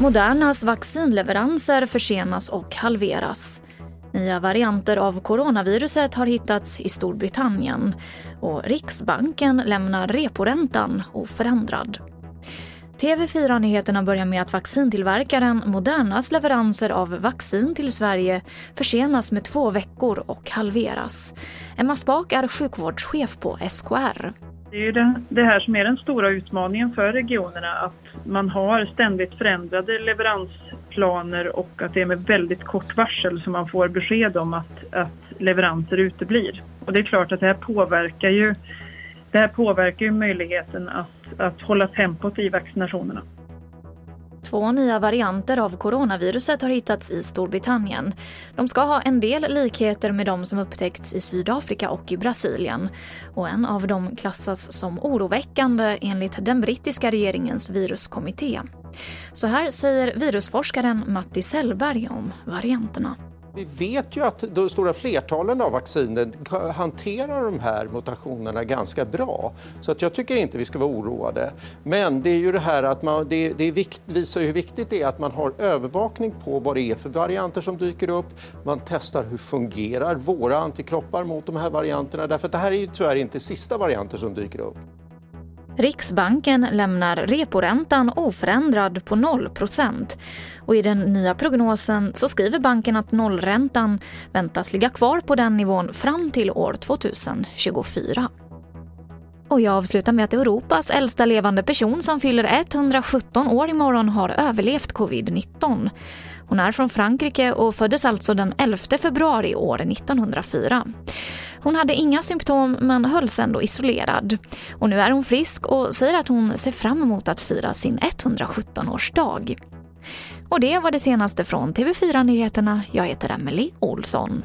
Modernas vaccinleveranser försenas och halveras. Nya varianter av coronaviruset har hittats i Storbritannien och Riksbanken lämnar reporäntan oförändrad. TV4-nyheterna börjar med att vaccintillverkaren Modernas leveranser av vaccin till Sverige försenas med två veckor och halveras. Emma Spak är sjukvårdschef på SKR. Det är ju det, det här som är den stora utmaningen för regionerna, att man har ständigt förändrade leveransplaner och att det är med väldigt kort varsel som man får besked om att, att leveranser uteblir. Och det är klart att det här påverkar ju, det här påverkar ju möjligheten att, att hålla tempot i vaccinationerna. Två nya varianter av coronaviruset har hittats i Storbritannien. De ska ha en del likheter med de som upptäckts i Sydafrika och i Brasilien. Och en av dem klassas som oroväckande enligt den brittiska regeringens viruskommitté. Så här säger virusforskaren Matti Sellberg om varianterna. Vi vet ju att de stora flertalen av vaccinen hanterar de här mutationerna ganska bra. Så att jag tycker inte vi ska vara oroade. Men det är ju det här att man, det, det vikt, visar hur viktigt det är att man har övervakning på vad det är för varianter som dyker upp. Man testar hur fungerar våra antikroppar mot de här varianterna. Därför att det här är ju tyvärr inte sista varianter som dyker upp. Riksbanken lämnar reporäntan oförändrad på 0 och i den nya prognosen så skriver banken att nollräntan väntas ligga kvar på den nivån fram till år 2024. Och jag avslutar med att Europas äldsta levande person som fyller 117 år imorgon har överlevt covid-19. Hon är från Frankrike och föddes alltså den 11 februari år 1904. Hon hade inga symptom men hölls ändå isolerad. Och nu är hon frisk och säger att hon ser fram emot att fira sin 117-årsdag. Och det var det senaste från TV4 Nyheterna. Jag heter Emily Olsson.